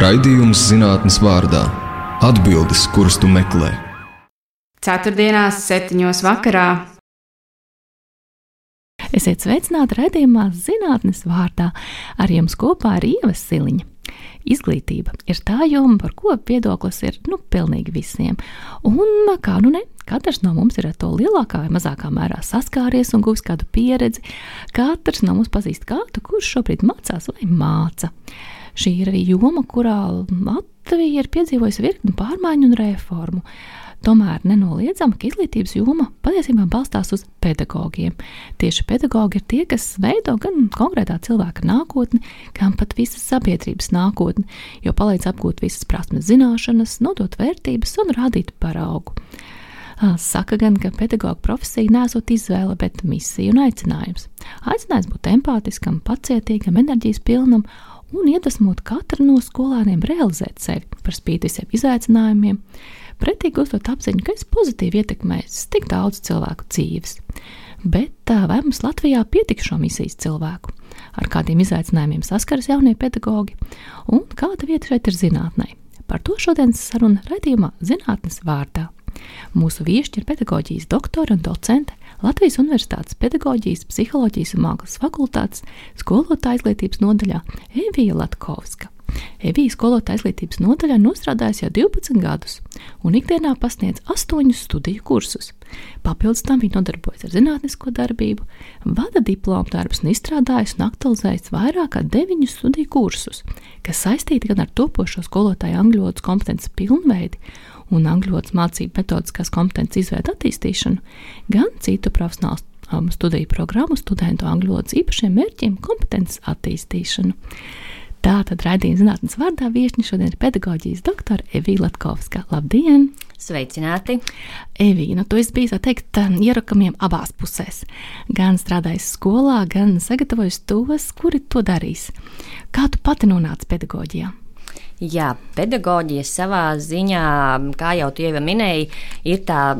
Raidījums zinātnes vārdā - atbildes, kuras tu meklē. Ceturtdienās, septiņos vakarā. Esiet sveicināti raidījumā zinātnes vārdā. Ar jums kopā ir Ievas Siliņa. Izglītība ir tā joma, par ko viedoklis ir nu, pilnīgi visiem. Un kā nu ne, katrs no mums ir ar to lielākā vai mazākā mērā saskāries un guvis kādu pieredzi. Katrs no mums pazīst kādu, kurš šobrīd mācās vai māca. Šī ir arī joma, kurā Latvija ir piedzīvojusi virkni pārmaiņu un reformu. Tomēr nenoliedzama, ka izglītības joma patiesībā balstās uz pedagogiem. Tieši pedagogi ir tie, kas veido gan konkrētā cilvēka nākotni, gan pat visas sabiedrības nākotni, jo palīdz apgūt visas prasmes, zināšanas, nodot vērtības un rādīt paraugu. Saka gan, ka pedagoģa profesija nesot izvēle, bet misija un aicinājums. Aicinājums būt empātiskam, pacietīgam, enerģijas pilnam un iedvesmot katru no skolēniem realizēt sevi par spīti visiem izaicinājumiem, pretīgi uzdot apziņu, ka es pozitīvi ietekmēju tik daudz cilvēku dzīves. Bet vai mums Latvijā pietika šo misijas cilvēku? Ar kādiem izaicinājumiem saskaras jaunie pedagoģi un kāda vieta šeit ir zinātnē? Par to šodienas saruna raidījumā Zinātnes vārdā. Mūsu viesi ir pedagoģijas doktora un docente Latvijas Universitātes pedagoģijas, psiholoģijas un mākslas fakultātes skolotāja izglītības nodaļā Evija Latkovska. Evija skolotāja izglītības nodaļā nostrādājusi jau 12 gadus, un ikdienā pasniedz astoņus studiju kursus. Papildus tam viņa nodarbojas ar zinātnisko darbību, vada diplomu darbus un izstrādājas un aktualizējas vairāk kā deviņus studiju kursus, kas saistīti gan ar topošo skolotāju angļu valodas kompetences pilnveidi un angļu valodas mācību metodiskās kompetences izveidu attīstīšanu, gan citu profesionālu um, studiju programmu studentu angļu valodas īpašiem mērķiem kompetences attīstīšanu. Tā tad raidījuma zinātnes vārdā viesiņa šodien ir pedagoģijas doktore Evija Latkovska. Labdien! Sveicināti! Evija, nu, tu esi bijis, tā teikt, um, ierakamiem abās pusēs. Gan strādājis skolā, gan sagatavojis tos, kuri to darīs. Kā tu pati nonāci pedagoģijā? Jā, pedagoģija savā ziņā, kā jau tie jau minēja, ir tā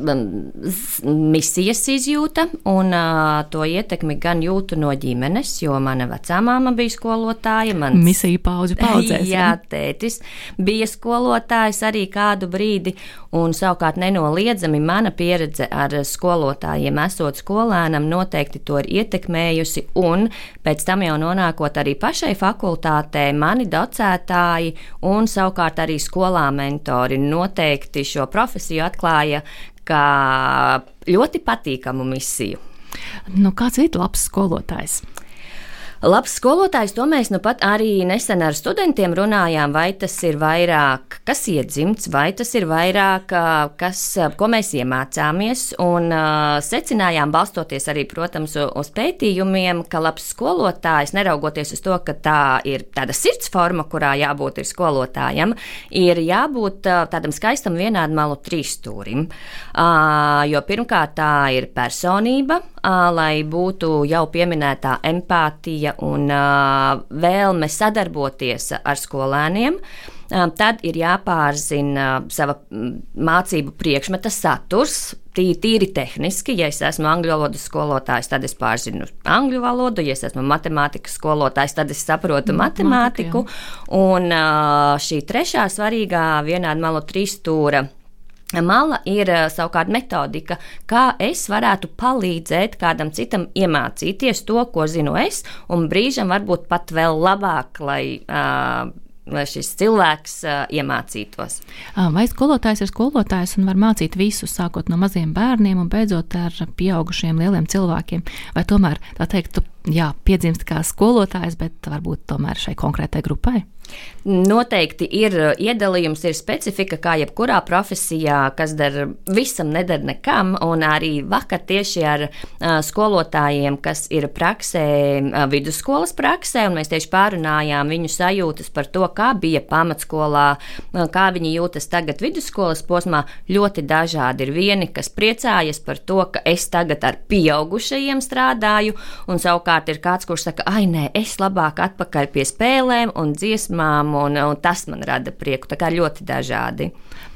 misijas izjūta, un uh, to ietekmi gan jūtu no ģimenes, jo mana vecā māma bija skolotāja. Mans, Misija pauģu paudzēs. Jā, tētis bija skolotājs arī kādu brīdi, un savukārt nenoliedzami mana pieredze ar skolotājiem, esot skolēnam, noteikti to ir ietekmējusi, un pēc tam jau nonākot arī pašai fakultātē, mani docētāji un savukārt arī skolā mentori noteikti šo profesiju atklāja kā ļoti patīkamu misiju. Nu, kāds ir labs skolotājs? Labs skolotājs, to mēs nu pat arī nesen ar studentiem runājām, vai tas ir vairāk, kas iedzimts, vai tas ir vairāk, kas, ko mēs iemācāmies, un uh, secinājām, balstoties arī, protams, uz pētījumiem, ka labs skolotājs, neraugoties uz to, ka tā ir tāda sirds forma, kurā jābūt ir skolotājam, ir jābūt uh, tādam skaistam vienādmalu trīsstūrim, uh, jo pirmkārt tā ir personība, lai būtu jau pieminētā empātija, un vēlme sadarboties ar skolēniem. Tad ir jāpārzina sava mācību priekšmeta saturs, tīri, tīri tehniski. Ja es esmu angļu valodas skolotājs, tad es pārzinu angļu valodu, ja es esmu matemātikas skolotājs, tad es saprotu matemātiku. Un uh, šī trešā svarīgā vienāda malu trīsstūra Mala ir eh, savukārt metodika, kā es varētu palīdzēt kādam citam iemācīties to, ko zinu es, un brīžam varbūt pat vēl labāk, lai uh, lai šis cilvēks uh, iemācītos. Vai skolotājs ir skolotājs un var mācīt visus, sākot no maziem bērniem un beidzot ar pieaugušiem lieliem cilvēkiem? Vai tomēr tā teikt, tu jā, piedzimst kā skolotājs, bet varbūt tomēr šai konkrētai grupai? Noteikti ir uh, iedalījums, ir specifika, kā jebkurā profesijā, kas der visam, neder nekam. Un arī vakar tieši ar uh, skolotājiem, kas ir praksē, uh, vidusskolas praksē, un mēs tieši pārunājām viņu sajūtas par to, kā bija pamatskolā, kā viņi jūtas tagad vidusskolas posmā. Ļoti dažādi ir vieni, kas priecājas par to, ka es tagad ar pieaugušajiem strādāju, un savukārt ir kāds, kurš saka, ah, nē, es labāk atpakaļ pie spēlēm un dziesmām, un, un tas man rada prieku. Tā kā ļoti dažādi.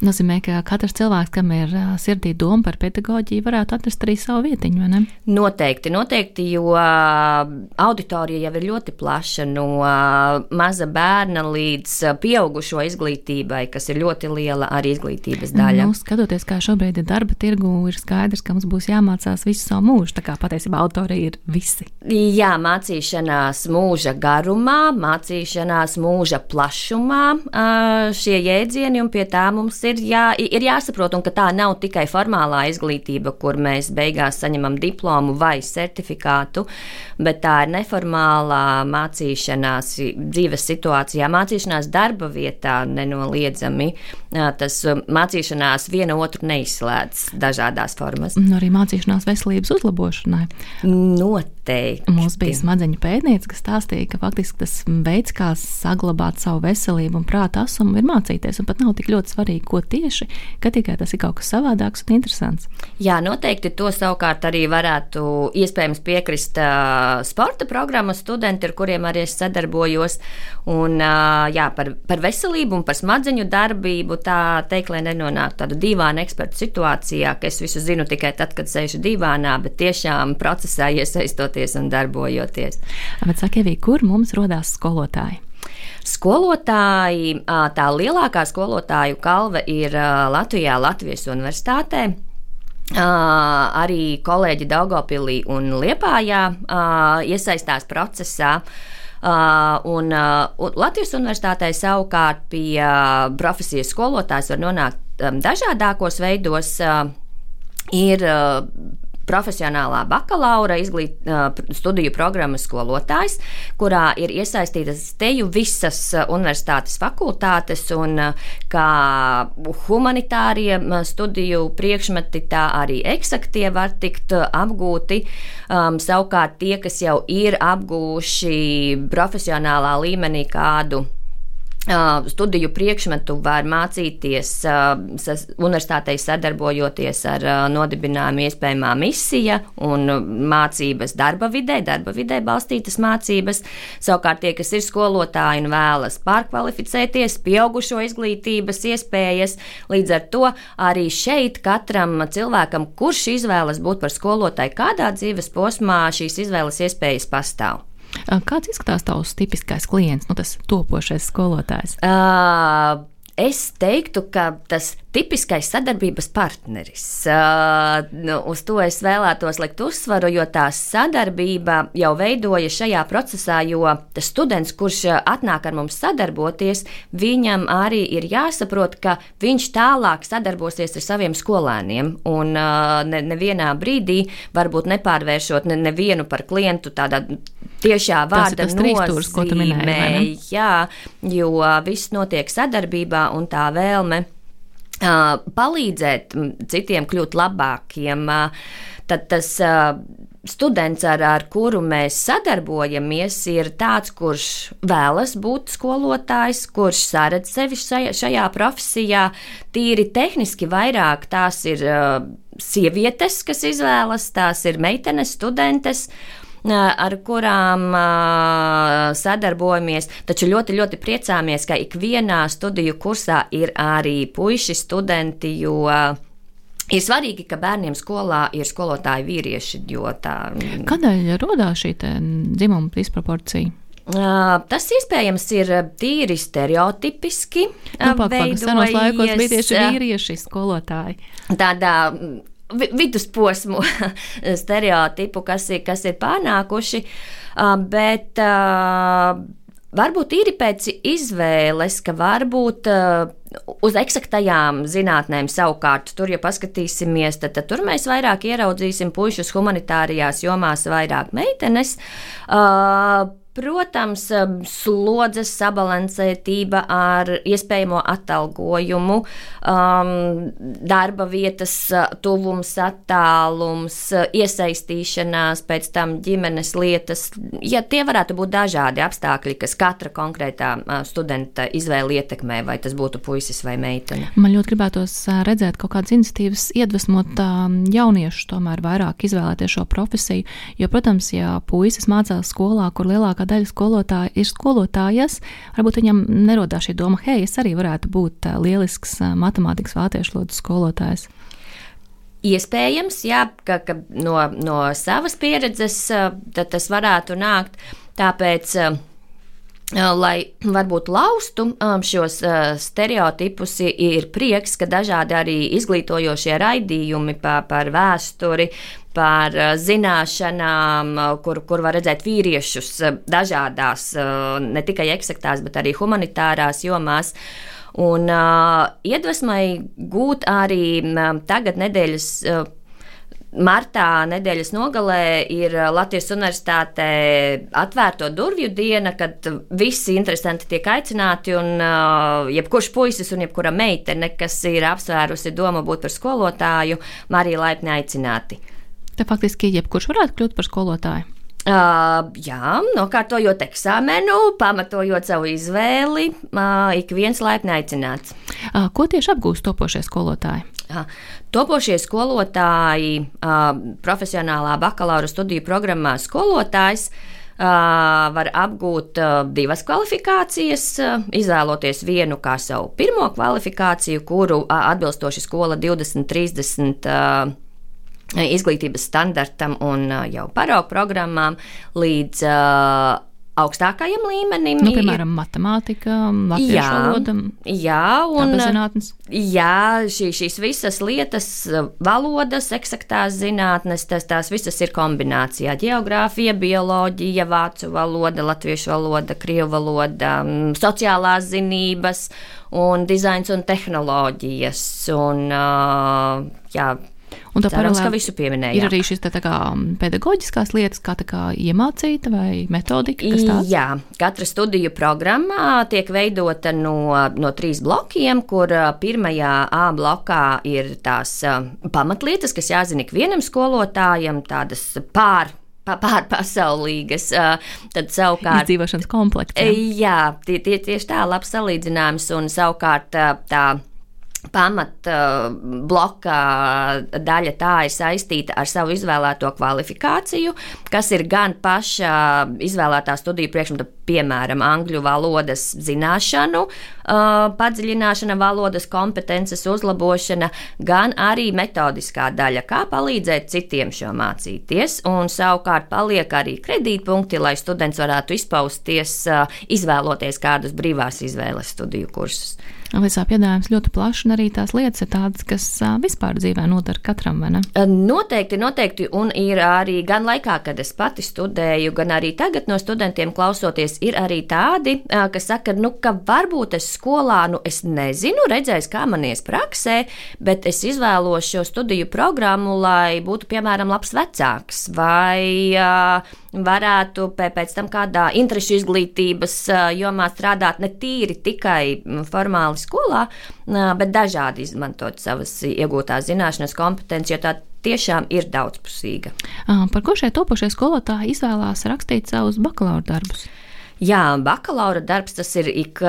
Nozīmē, ka katrs cilvēks, kam ir sirdī doma par pedagoģiju, varētu atrast arī savu vietiņu, vai ne? Noteikti, noteikti, jo auditorija jau ir ļoti plaša no maza bērna līdz pieaugušo izglītībai, kas ir ļoti liela arī izglītības daļa. Nu, skatoties, kā šobrīd ir darba tirgu, ir skaidrs, ka mums būs jāmācās visu savu mūžu. Tā kā patiesībā autori ir visi. Jā, mācīšanās mūža garumā, mācīšanās mūža plašumā šie jēdzieni, un pie tā mums ir, jā, ir jāsaprot, un ka tā nav tikai formālā izglītība, kur mēs beigās saņemam diplomu vai certifikātu, bet tā ir neformālā mācīšanās dzīves situācijā, mācīšanās darba vietā nenoliedzami. Tas mācīšanās viena otru neizslēdz dažādās formas. Un arī mācīšanās veselības uzlabošanai. Noteikti. Mums bija smadzeņu pētniece, kas stāstīja, ka faktiski tas veids, kā saglabāt savu veselību un prāta asumu, ir mācīties. Un pat nav tik ļoti svarīgi, ko tieši, ka tikai tas ir kaut kas savādāks un interesants. Jā, noteikti to savukārt arī varētu iespējams piekrist uh, sporta programmas studenti, ar kuriem arī es sadarbojos. Un, uh, jā, par, par veselību un par smadzeņu darbību tā teikt, lai nenonāktu tādu dīvainu ekspertu situācijā, ka es visu zinu tikai tad, kad sēžu divānā, bet tiešām procesā iesaistoties un darbojoties. Bet sakievī, kur mums rodās skolotāji? Skolotāji, tā lielākā skolotāju kalve ir Latvijā, Latvijas universitātē. Uh, arī kolēģi Daugopilī un Liepājā uh, iesaistās procesā. Uh, un uh, Latvijas universitātē savukārt pie uh, profesijas skolotājs var nonākt um, dažādākos veidos. Uh, ir uh, profesionālā bakalaura izglīt, studiju programmas skolotājs, kurā ir iesaistītas teju visas universitātes fakultātes un kā humanitārie studiju priekšmeti, tā arī eksaktie var tikt apgūti. Um, savukārt tie, kas jau ir apgūši profesionālā līmenī kādu Studiju priekšmetu var mācīties universitātei sadarbojoties ar nodibinājumu iespējamā misija un mācības darba vidē, darba vidē balstītas mācības. Savukārt tie, kas ir skolotāji un vēlas pārkvalificēties, pieaugušo izglītības iespējas, līdz ar to arī šeit katram cilvēkam, kurš izvēlas būt par skolotāju kādā dzīves posmā, šīs izvēles iespējas pastāv. Kāds izskatās tavs tipiskais klients, nu, tas topošais skolotājs? Uh, Es teiktu, ka tas tipiskais sadarbības partneris. Uh, nu, uz to es vēlētos likt uzsvaru, jo tā sadarbība jau veidojas šajā procesā, jo tas students, kurš atnāk ar mums sadarboties, viņam arī ir jāsaprot, ka viņš tālāk sadarbosies ar saviem skolēniem. Un uh, ne, nevienā brīdī, varbūt nepārvēršot ne, nevienu par klientu tādā tiešā vārda nozīmē. Jā, jo viss notiek sadarbībā un tā vēlme uh, palīdzēt citiem kļūt labākiem. Uh, tad tas uh, students, ar, ar kuru mēs sadarbojamies, ir tāds, kurš vēlas būt skolotājs, kurš saredz sevi šajā, šajā profesijā. Tīri tehniski vairāk tās ir uh, sievietes, kas izvēlas, tās ir meitenes, studentes ar kurām sadarbojamies. Taču ļoti, ļoti priecāmies, ka ikvienā studiju kursā ir arī puiši studenti, jo Ir svarīgi, ka bērniem skolā ir skolotāji vīrieši. Tā... Kādēļ radās šī dzimuma disproporcija? Uh, tas iespējams ir tīri stereotipiski. Nu, Pagaidām, senos laikos bija tieši vīrieši skolotāji. Tādā vidusposmu stereotipu, kas ir, kas ir pārnākuši. Bet varbūt īri pēc izvēles, ka varbūt uz eksaktajām zinātnēm savukārt, tur, ja paskatīsimies, tad, tad tur mēs vairāk ieraudzīsim puišus humanitārijās jomās, vairāk meitenes. Uh, Protams, slodzes sabalansētība ar iespējamo atalgojumu, um, darba vietas tuvums, attālums, iesaistīšanās, pēc tam ģimenes lietas. Ja tie varētu būt dažādi apstākļi, kas katra konkrētā studenta izvēle ietekmē, vai tas būtu puisis vai meitene. Man ļoti gribētos redzēt kaut kādas iniciatīvas, iedvesmot jauniešus tomēr vairāk izvēlēties šo profesiju, jo, protams, ja puisis mācās skolā, kur lielākā lielākā daļa skolotāja ir skolotājas, varbūt viņam nerodās šī doma, hei, es arī varētu būt lielisks matemātikas vāciešu lodas skolotājs. Iespējams, jā, ka, ka no, no savas pieredzes tas varētu nākt. Tāpēc lai varbūt laustu šos stereotipus, ir prieks, ka dažādi arī izglītojošie raidījumi par, par vēsturi, par zināšanām, kur, kur var redzēt vīriešus dažādās, ne tikai eksaktās, bet arī humanitārās jomās. Un iedvesmai gūt arī tagad nedēļas Martā nedēļas nogalē ir Latvijas Universitātē atvērto durvju diena, kad visi interesanti tiek aicināti, un uh, jebkurš puisis un jebkura meitene, kas ir apsvērusi domu būt par skolotāju, Marija laipni aicināti. Te faktiski jebkurš varētu kļūt par skolotāju. Uh, jā, nokārtojot eksāmenu, pamatojot savu izvēli, uh, ik viens laipni aicināts. Uh, ko tieši apgūst topošie skolotāji? Uh, topošie skolotāji, uh, profesionālā bakalaura studiju programmā skolotājs. Uh, var apgūt uh, divas kvalifikācijas, uh, izvēloties vienu kā savu pirmo kvalifikāciju, kuru atbilstoši skola 2030 uh, izglītības standartam un jau paraugu programmām līdz uh, augstākajam līmenim. Nu, piemēram, matemātika, latviešu jā, valoda, jā, un zinātnes. Jā, šī, šīs visas lietas, valodas, eksaktās zinātnes, tas, tās visas ir kombinācijā. Geogrāfija, bioloģija, vācu valoda, latviešu valoda, krievu valoda, sociālās zinības un dizains un tehnoloģijas. Un, uh, jā, Un tā Cerams, ka visu pieminēja. Ir arī šis tā, tā kā pedagoģiskās lietas, kā, kā iemācīta vai metodika. Jā, katra studiju programmā tiek veidota no, no trīs blokiem, kur pirmajā A blokā ir tās pamatlietas, kas jāzina ikvienam skolotājam, tādas pār pārpasaulīgas. Tad savukārt. Izdzīvošanas komplekts. Jā, jā tie, tie, tieši tā, labs salīdzinājums. Un savukārt tā pamata bloka daļa tā ir saistīta ar savu izvēlēto kvalifikāciju, kas ir gan paša izvēlētā studiju priekšmeta, piemēram, angļu valodas zināšanu, padziļināšana, valodas kompetences uzlabošana, gan arī metodiskā daļa, kā palīdzēt citiem šo mācīties, un savukārt paliek arī kredītpunkti, lai students varētu izpausties, izvēloties kādus brīvās izvēles studiju kursus. Visā piedāvājums ļoti plašs, un arī tās lietas ir tādas, kas vispār dzīvē noder katram, vai ne? Noteikti, noteikti, un ir arī gan laikā, kad es pati studēju, gan arī tagad no studentiem klausoties, ir arī tādi, kas saka, nu, ka varbūt es skolā, nu, es nezinu, redzēs, kā man ies praksē, bet es izvēlos šo studiju programmu, lai būtu, piemēram, labs vecāks vai uh, varētu pēc tam kādā interešu izglītības jomā strādāt ne tīri tikai formāli skolā, bet dažādi izmantot savas iegūtās zināšanas, kompetences, jo tā tiešām ir daudzpusīga. Par ko šie topošie skolotāji izvēlās rakstīt savus bakalaura darbus? Jā, bakalaura darbs tas ir ik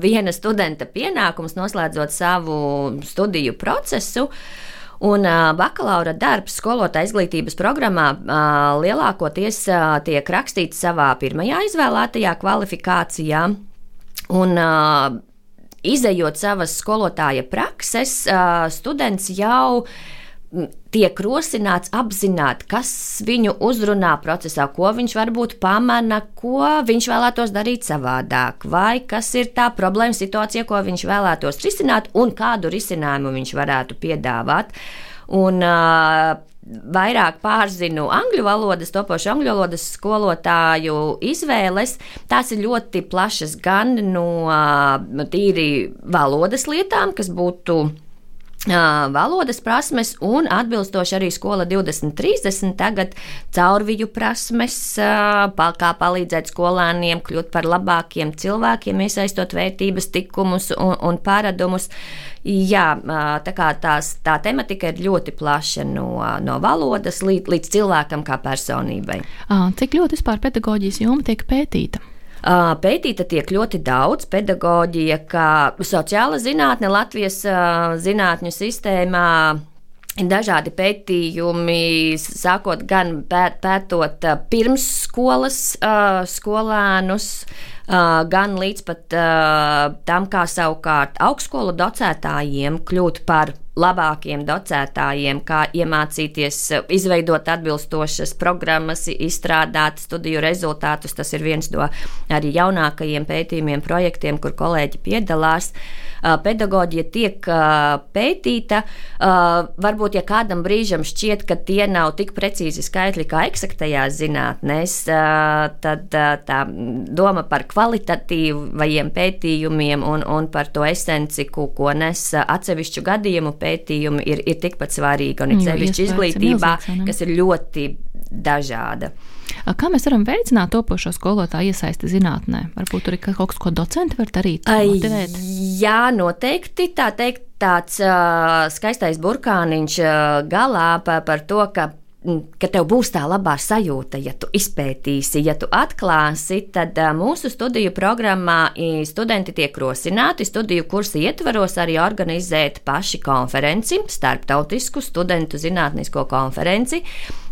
viena studenta pienākums, noslēdzot savu studiju procesu. Un bakalaura darbs skolotāja izglītības programmā lielākoties tiek rakstīts savā pirmajā izvēlētajā kvalifikācijā. Un, Izejot savas skolotāja prakses, students jau uh, tiek rosināts apzināt, kas viņu uzrunā procesā, ko viņš varbūt pamana, ko viņš vēlētos darīt savādāk, vai kas ir tā problēma situācija, ko viņš vēlētos risināt, un kādu risinājumu viņš varētu piedāvāt. Un, uh, vairāk pārzinu angļu valodas, topošu angļu valodas skolotāju izvēles. Tās ir ļoti plašas gan no tīri valodas lietām, kas būtu valodas prasmes un atbilstoši arī skola 2030 tagad caurviju prasmes, kā palīdzēt skolēniem kļūt par labākiem cilvēkiem, iesaistot vērtības, tikumus un, un paradumus. Jā, tā kā tās, tā tematika ir ļoti plaša no, no valodas līdz, līdz cilvēkam kā personībai. Cik ļoti vispār pedagoģijas joma tiek pētīta? Pētīta tiek ļoti daudz pedagoģija, kā sociāla zinātne Latvijas zinātņu sistēmā. Ir dažādi pētījumi, sākot gan pēt, pētot pirmsskolas skolēnus, gan līdz pat tam, kā savukārt augstskolu docētājiem kļūt par labākiem docētājiem, kā iemācīties izveidot atbilstošas programmas, izstrādāt studiju rezultātus. Tas ir viens no arī jaunākajiem pētījumiem, projektiem, kur kolēģi piedalās. Pedagoģija tiek pētīta. Varbūt, ja kādam brīžam šķiet, ka tie nav tik precīzi skaitļi kā eksaktajās zinātnēs, tad tā doma par kvalitatīvajiem pētījumiem un, un par to esenci, ko, ko nes atsevišķu gadījumu pētījumu pētījumi ir, ir tikpat svarīgi, un ir sevišķi izglītībā, milzīgs, kas ir ļoti dažāda. Kā mēs varam veicināt topošo skolotāju iesaisti zinātnē? Varbūt tur ir kaut kas, ko docenti var darīt? Motivēt? Jā, noteikti. Tā teikt, tāds uh, skaistais burkāniņš uh, galā par, par to, ka ka tev būs tā labā sajūta, ja tu izpētīsi, ja tu atklāsi, tad mūsu studiju programmā studenti tiek rosināti studiju kursu ietvaros arī organizēt paši konferenci, starptautisku studentu zinātnisko konferenci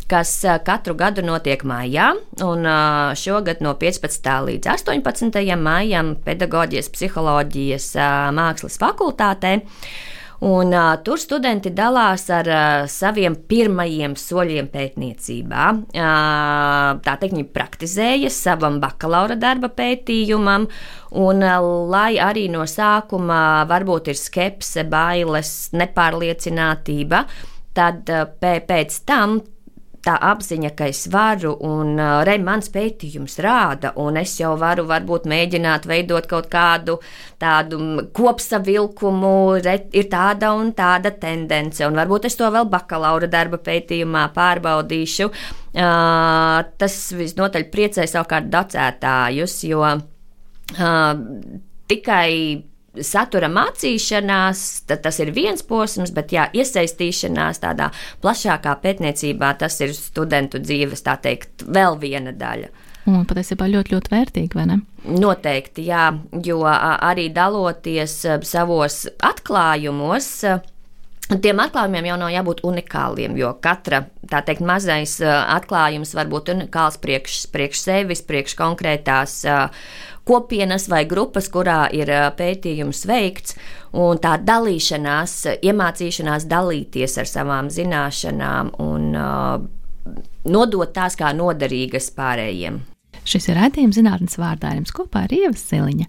kas katru gadu notiek maijā, un šogad no 15. līdz 18. maijam pedagoģijas, psiholoģijas mākslas fakultātē. Un, uh, tur studenti dalās ar uh, saviem pirmajiem soļiem pētniecībā. Uh, tā teikt, viņi praktizēja savam bakalaura darba pētījumam, un uh, lai arī no sākuma varbūt ir skepse, bailes, nepārliecinātība, tad pēc tam tā apziņa, ka es varu, un uh, re, mans pētījums rāda, un es jau varu varbūt mēģināt veidot kaut kādu tādu kopsavilkumu, re, ir tāda un tāda tendence, un varbūt es to vēl bakalaura darba pētījumā pārbaudīšu. Uh, tas visnotaļ priecē savukārt docētājus, jo uh, tikai satura mācīšanās, tas ir viens posms, bet jā, iesaistīšanās tādā plašākā pētniecībā, tas ir studentu dzīves, tā teikt, vēl viena daļa. Un patiesībā ļoti, ļoti vērtīgi, vai ne? Noteikti, jā, jo arī daloties savos atklājumos, Tiem atklājumiem jau nav jābūt unikāliem, jo katra tā teikt, mazais atklājums var būt unikāls priekš, priekš sevis, priekš konkrētās kopienas vai grupas, kurā ir pētījums veikts, un tā dalīšanās, iemācīšanās dalīties ar savām zināšanām un nodot tās kā noderīgas pārējiem. Šis ir redzējums zinātnes vārdā jums kopā ar Ievas Siliņa.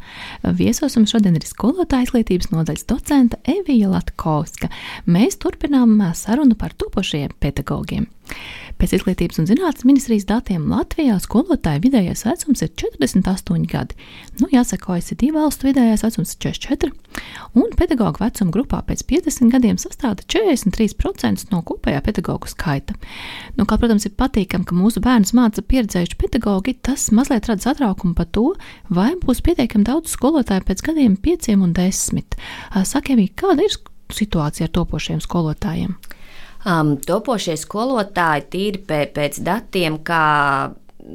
Viesos mums šodien ir skolotāja izglītības nodaļas docenta Evija Latkovska. Mēs turpinām sarunu par topošajiem pedagogiem. Pēc izglītības un zinātnes ministrijas datiem Latvijā skolotāja vidējais vecums ir 48 gadi. Nu, jāsaka, OECD valstu vidējais vecums ir 44, un pedagoģa vecuma grupā pēc 50 gadiem sastāv 43% no kopējā pedagoģa skaita. Nu, kā, protams, ir patīkami, ka mūsu bērnus māca pieredzējuši pedagoģi, tas mazliet rada satraukumu par to, vai būs pietiekami daudz skolotāju pēc gadiem, pieciem un desmit. Sakiet, kāda ir situācija ar topošiem skolotājiem? Um, topošie skolotāji tīri pēc datiem, kā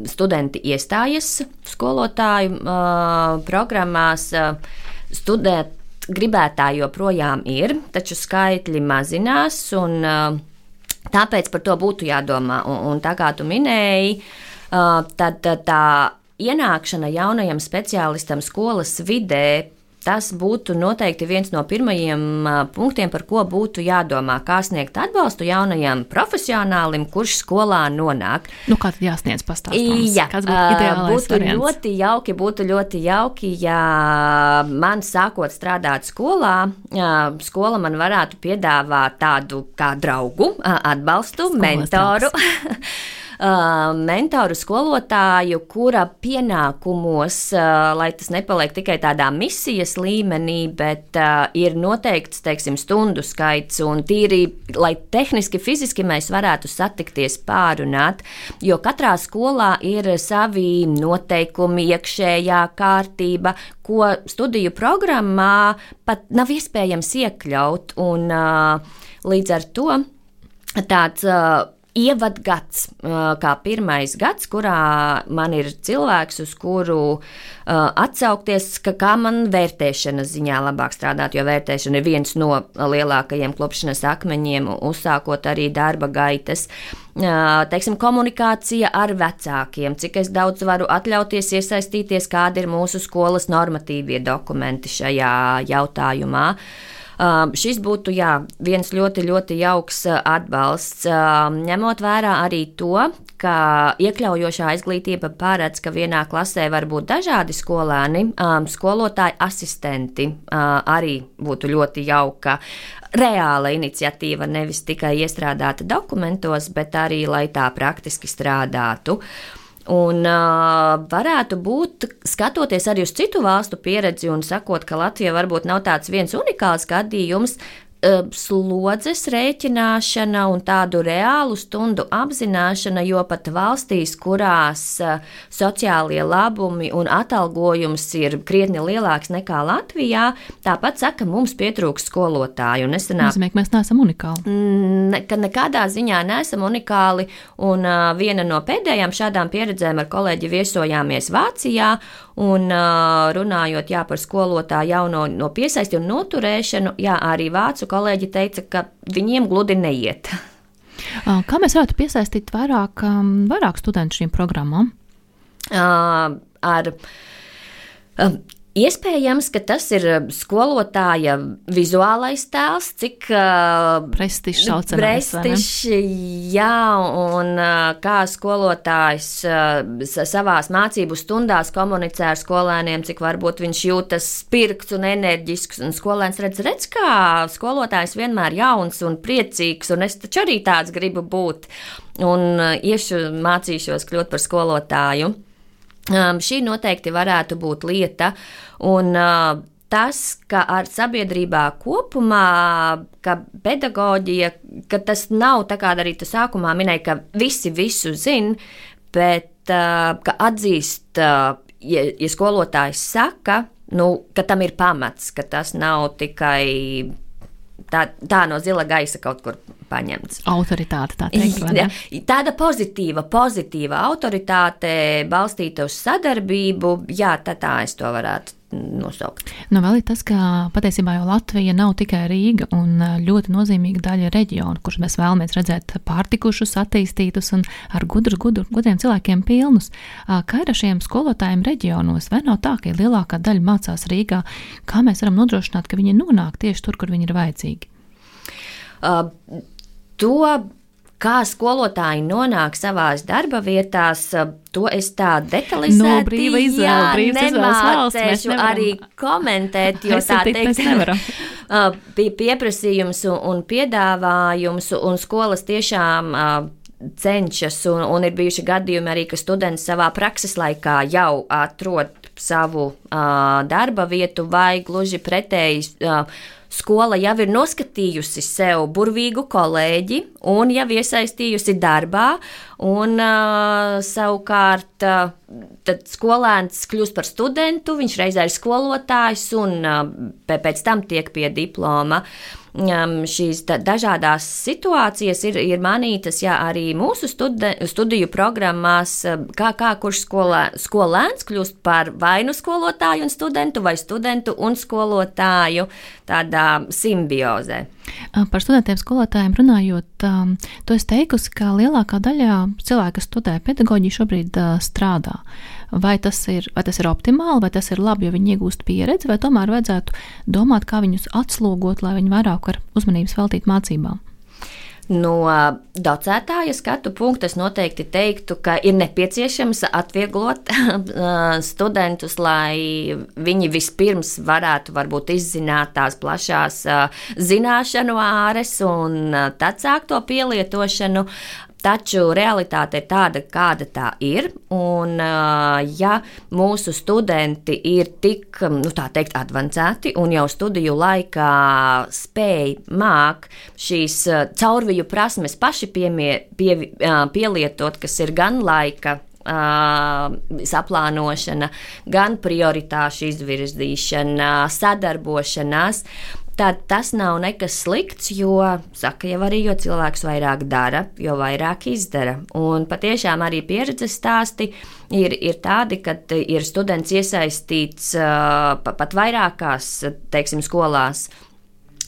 studenti iestājas skolotāju uh, programmās, uh, studēt gribētāji joprojām ir, taču skaitļi mazinās, un uh, tāpēc par to būtu jādomā. Un, un tā kā tu minēji, uh, tad tā ienākšana jaunajam speciālistam skolas vidē Tas būtu noteikti viens no pirmajiem punktiem, par ko būtu jādomā, kā sniegt atbalstu jaunajam profesionālim, kurš skolā nonāk. Nu, kā tad jāsniedz pastāstīt? Jā, kas būtu ideālais būtu variants? ļoti jauki, būtu ļoti jauki, ja man sākot strādāt skolā, skola man varētu piedāvāt tādu kā draugu, atbalstu, Skolotās. mentoru. uh, mentoru skolotāju, kura pienākumos, uh, lai tas nepaliek tikai tādā misijas līmenī, bet uh, ir noteikts, teiksim, stundu skaits un tīri, lai tehniski, fiziski mēs varētu satikties, pārunāt, jo katrā skolā ir savi noteikumi, iekšējā kārtība, ko studiju programmā pat nav iespējams iekļaut. Un, uh, līdz ar to tāds uh, ievadgads, kā pirmais gads, kurā man ir cilvēks, uz kuru atsaukties, ka kā man vērtēšanas ziņā labāk strādāt, jo vērtēšana ir viens no lielākajiem klupšanas akmeņiem, uzsākot arī darba gaitas. Teiksim, komunikācija ar vecākiem, cik es daudz varu atļauties iesaistīties, kādi ir mūsu skolas normatīvie dokumenti šajā jautājumā. Uh, šis būtu jā, viens ļoti, ļoti jauks uh, atbalsts, um, ņemot vērā arī to, ka iekļaujošā izglītība paredz, ka vienā klasē var būt dažādi skolēni, um, skolotāji asistenti uh, arī būtu ļoti jauka reāla iniciatīva, nevis tikai iestrādāta dokumentos, bet arī lai tā praktiski strādātu. Uh, Un uh, varētu būt, skatoties arī uz citu valstu pieredzi un sakot, ka Latvija varbūt nav tāds viens unikāls gadījums, slodzes rēķināšana un tādu reālu stundu apzināšana, jo pat valstīs, kurās sociālie labumi un atalgojums ir krietni lielāks nekā Latvijā, tāpat saka, mums pietrūks skolotāju. Nesenāk, nozīmē, ka mēs neesam unikāli. Ne, ka nekādā ziņā neesam unikāli, un uh, viena no pēdējām šādām pieredzēm ar kolēģi viesojāmies Vācijā, Un runājot jā, par skolotāju jauno no piesaisti un noturēšanu, jā, arī vācu kolēģi teica, ka viņiem gludi neiet. Kā mēs varētu piesaistīt vairāk, vairāk studentu šīm programmām? Ar Iespējams, ka tas ir um, skolotāja vizuālais tēls, cik uh, prestižs saucamais. Prestižs, jā, un uh, kā skolotājs savās mācību stundās komunicē ar skolēniem, cik varbūt viņš jūtas spirgts un enerģisks, un skolēns redz, redz, kā skolotājs vienmēr jauns un priecīgs, un es taču arī tāds gribu būt, un iešu mācīšos kļūt par skolotāju. Um, šī noteikti varētu būt lieta. Un, uh, tas, ka ar sabiedrībā kopumā, ka pedagoģija, ka tas nav tā kā arī tu sākumā minēji, ka visi visu zina, bet uh, ka atzīst, uh, ja, ja skolotājs saka, nu, ka tam ir pamats, ka tas nav tikai tā, tā no zila gaisa kaut kur paņemts. Autoritāte tā teikt. Tāda pozitīva, pozitīva autoritāte balstīta uz sadarbību, jā, tā, tā es to varētu nosaukt. Nu, vēl ir tas, ka patiesībā jau Latvija nav tikai Rīga un ļoti nozīmīga daļa reģiona, kurus mēs vēlamies redzēt pārtikušus, attīstītus un ar gudru, gudru, gudriem cilvēkiem pilnus. Kā ir ar šiem skolotājiem reģionos? Vai nav tā, ka lielākā daļa mācās Rīgā? Kā mēs varam nodrošināt, ka viņi nonāk tieši tur, kur viņi ir vajadzīgi? Uh, to Kā skolotāji nonāk savās darba vietās, to es tā detalizēti no, nu, brīva izvēle, brīvs nemācēšu arī komentēt, jo tā teikt, bija pieprasījums un piedāvājums, un skolas tiešām cenšas, un, un ir bijuši gadījumi arī, ka studenti savā prakses laikā jau atrod savu uh, darba vietu vai gluži pretēji. Uh, skola jau ir noskatījusi sev burvīgu kolēģi un jau iesaistījusi darbā, un uh, savukārt uh, tad skolēns kļūst par studentu, viņš reizē ir skolotājs un uh, pēc tam tiek pie diploma. Uh, šīs dažādas situācijas ir, ir manītas jā, arī mūsu studi, studiju programmās, kā, kā kurš skolē, skolēns kļūst par vainu skolotāju un studentu vai studentu un skolotāju tādā simbiozē. Par studentiem, skolotājiem runājot, to es teikusi, ka lielākā daļa cilvēku, kas studē pedagoģiju, šobrīd strādā vai tas ir, vai tas ir optimāli, vai tas ir labi, jo viņi iegūst pieredzi, vai tomēr vajadzētu domāt, kā viņus atslogot, lai viņi vairāk var uzmanības veltīt mācībām. No docētāja skatu punkta es noteikti teiktu, ka ir nepieciešams atvieglot studentus, lai viņi vispirms varētu varbūt izzināt tās plašās zināšanu āres un tad sākt to pielietošanu. Taču realitāte ir tāda, kāda tā ir. Un, ja mūsu studenti ir tik, nu, tā teikt, avansēti un jau studiju laikā spēj māk šīs caurviju prasmes paši piemie, pie, pielietot, kas ir gan laika saplānošana, gan prioritāšu izvirzīšana, sadarbošanās, tad tas nav nekas slikts, jo, saka jau arī, jo cilvēks vairāk dara, jo vairāk izdara. Un patiešām arī pieredzes stāsti ir, ir tādi, ka ir students iesaistīts uh, pat vairākās, teiksim, skolās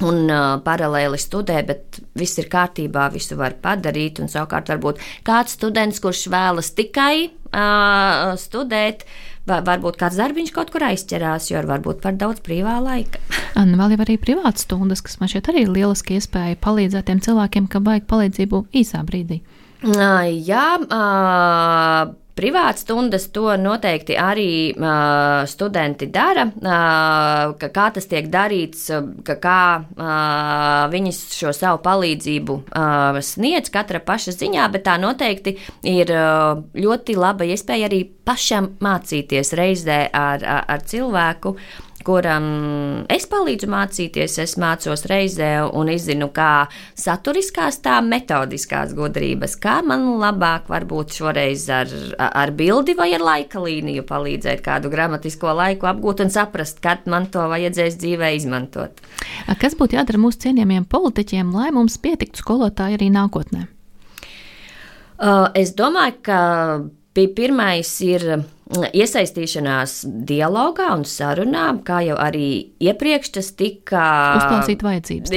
un uh, paralēli studē, bet viss ir kārtībā, visu var padarīt. Un savukārt, varbūt kāds students, kurš vēlas tikai uh, studēt, va, varbūt kāds darbiņš kaut kur aizķerās, jo varbūt par daudz brīvā laika. Un vēl jau arī privātas stundas, kas man šķiet arī ir lieliski iespēja palīdzēt tiem cilvēkiem, kam vajag palīdzību īsā brīdī. Jā, uh, Privātas stundas to noteikti arī uh, studenti dara. Uh, ka, kā tas tiek darīts, ka kā uh, viņi šo savu palīdzību uh, sniedz katra paša ziņā, bet tā noteikti ir uh, ļoti laba iespēja arī pašam mācīties reizē ar, ar, ar cilvēku. Uh, kuram es palīdzu mācīties, es mācos reizē un izzinu, kā saturiskās, tā metodiskās gudrības, kā man labāk varbūt šoreiz ar, ar bildi vai ar laika līniju palīdzēt kādu gramatisko laiku apgūt un saprast, kad man to vajadzēs dzīvē izmantot. Kas būtu jādara mūsu cienījamiem politiķiem, lai mums pietiktu skolotāji arī nākotnē? Uh, es domāju, ka pirmais ir iesaistīšanās dialogā un sarunā, kā jau arī iepriekš tas tika. Uzklausīt vajadzības.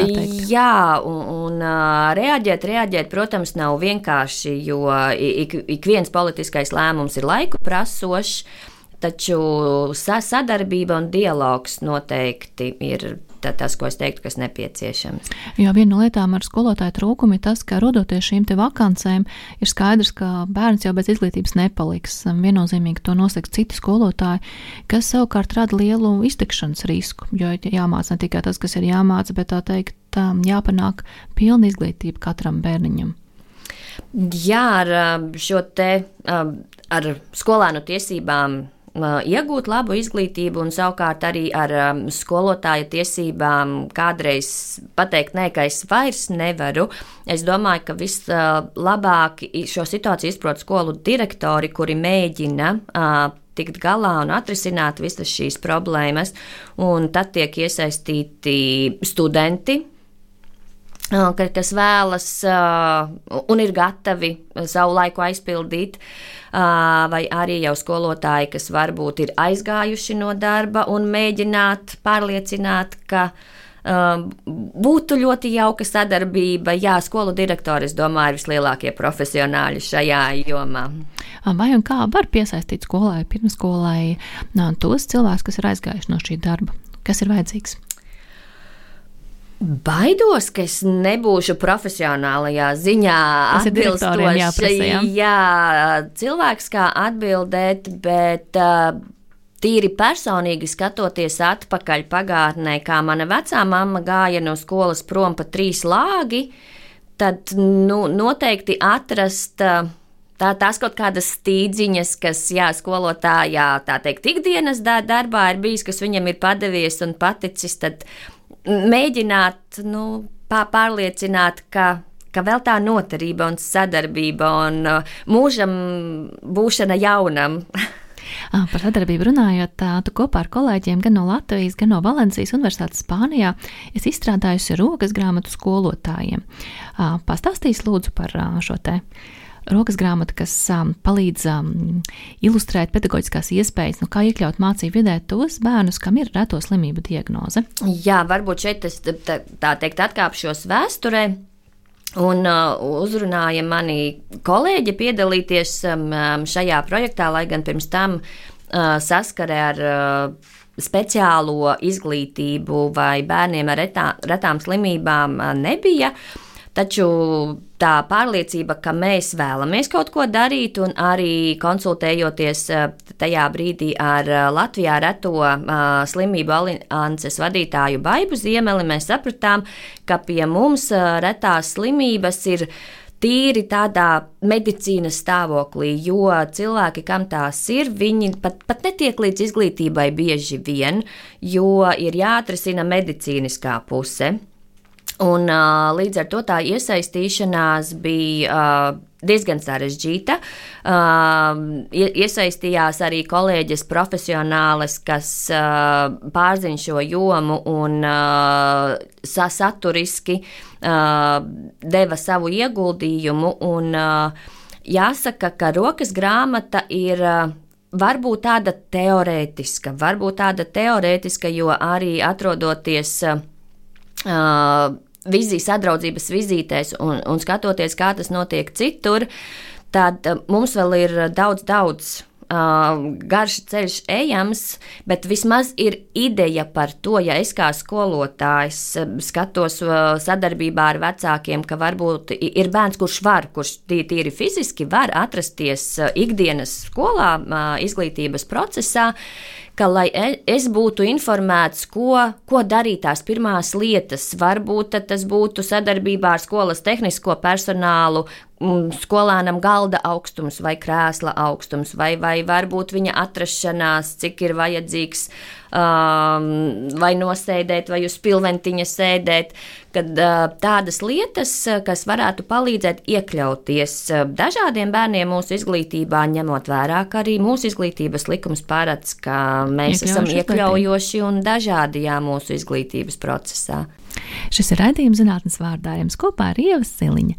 Jā, un, un reaģēt, reaģēt, protams, nav vienkārši, jo ik, ik viens politiskais lēmums ir laiku prasošs. Taču sadarbība un dialogs noteikti ir tas, ko es teiktu, kas nepieciešams. Jo viena no lietām ar skolotāju trūkumu ir tas, ka rodoties šīm vakancēm, ir skaidrs, ka bērns jau bez izglītības nepaliks. Viennozīmīgi to nosaka citi skolotāji, kas savukārt rada lielu iztikšanas risku. Jo jāmāca ne tikai tas, kas ir jāmāca, bet tā teikt, jāpanāk pilna izglītība katram bērniņam. Jā, ar šo te ar skolēnu tiesībām iegūt labu izglītību, un savukārt arī ar skolotāja tiesībām kādreiz pateikt, nē, ka es vairs nevaru. Es domāju, ka vislabāk šo situāciju izprot skolu direktori, kuri mēģina tikt galā un atrisināt visas šīs problēmas, un tad tiek iesaistīti studenti, kas vēlas un ir gatavi savu laiku aizpildīt, vai arī jau skolotāji, kas varbūt ir aizgājuši no darba un mēģināt pārliecināt, ka būtu ļoti jauka sadarbība. Jā, skolu direktori, es domāju, ir vislielākie profesionāļi šajā jomā. Vai un kā var piesaistīt skolai, pirmskolai tos cilvēkus, kas ir aizgājuši no šī darba? Kas ir vajadzīgs? Baidos, ka es nebūšu profesionālajā ziņā atbilstošs. Jā. jā, cilvēks kā atbildēt, bet uh, tīri personīgi skatoties atpakaļ pagātnē, kā mana vecā mamma gāja no skolas prom pa trīs lāgi, tad nu, noteikti atrast. Uh, Tā, tās kaut kādas stīdziņas, kas, jā, skolotājā, tā teikt, ikdienas darbā ir bijis, kas viņam ir padevies un paticis, tad mēģināt nu, pārliecināt, ka ka vēl tā noturība un sadarbība un uh, mūžam būšana jaunam. Par sadarbību runājot, tu kopā ar kolēģiem gan no Latvijas, gan no Valencijas Universitātes Spānijā esi izstrādājusi rokas grāmatu skolotājiem. Pastāstīs lūdzu par šo te rokas grāmata, kas um, palīdz um, ilustrēt pedagoģiskās iespējas, nu, kā iekļaut mācību vidē tos bērnus, kam ir reto slimību diagnoze. Jā, varbūt šeit es tā, tā teikt atkāpšos vēsturē. Un uh, uzrunāja mani kolēģi piedalīties um, um šajā projektā, lai gan pirms tam uh, saskarē ar uh, speciālo izglītību vai bērniem ar retā, retām slimībām uh, nebija. Uh, Taču tā pārliecība, ka mēs vēlamies kaut ko darīt, un arī konsultējoties eh, tajā brīdī ar eh, Latvijā reto uh, slimību alianses vadītāju Baibu Ziemeli, mēs sapratām, ka pie mums retās slimības ir tīri tādā medicīnas stāvoklī, jo cilvēki, kam tās ir, viņi pat, pat netiek līdz izglītībai bieži vien, jo ir jāatrisina medicīniskā puse. Un, uh, līdz ar to tā iesaistīšanās bija uh, diezgan sarežģīta. Uh, iesaistījās arī kolēģis profesionālis, kas uh, pārzina šo jomu un uh, saturiski uh, deva savu ieguldījumu. Un, uh, jāsaka, ka rokas grāmata ir. Uh, Varbūt tāda teorētiska, varbūt tāda teorētiska, jo arī atrodoties uh, vizijas atdraudzības vizītēs un, un skatoties, kā tas notiek citur, tad mums vēl ir daudz, daudz uh, garš ceļš ejams, bet vismaz ir ideja par to, ja es kā skolotājs skatos uh, sadarbībā ar vecākiem, ka varbūt ir bērns, kurš var, kurš tīri fiziski var atrasties uh, ikdienas skolā, uh, izglītības procesā, ka, lai e, es būtu informēts, ko, ko darīt tās pirmās lietas, varbūt tas būtu sadarbībā ar skolas tehnisko personālu, skolēnam galda augstums vai krēsla augstums, vai, vai varbūt viņa atrašanās, cik ir vajadzīgs vai nosēdēt, vai uz pilventiņa sēdēt, kad uh, tādas lietas, kas varētu palīdzēt iekļauties dažādiem bērniem mūsu izglītībā, ņemot vērā, ka arī mūsu izglītības likums paredz, ka mēs Iekļaujuši esam iekļaujoši un dažādi jā, mūsu izglītības procesā. Šis ir raidījums zinātnes vārdā jums kopā ar Ievas Siliņa.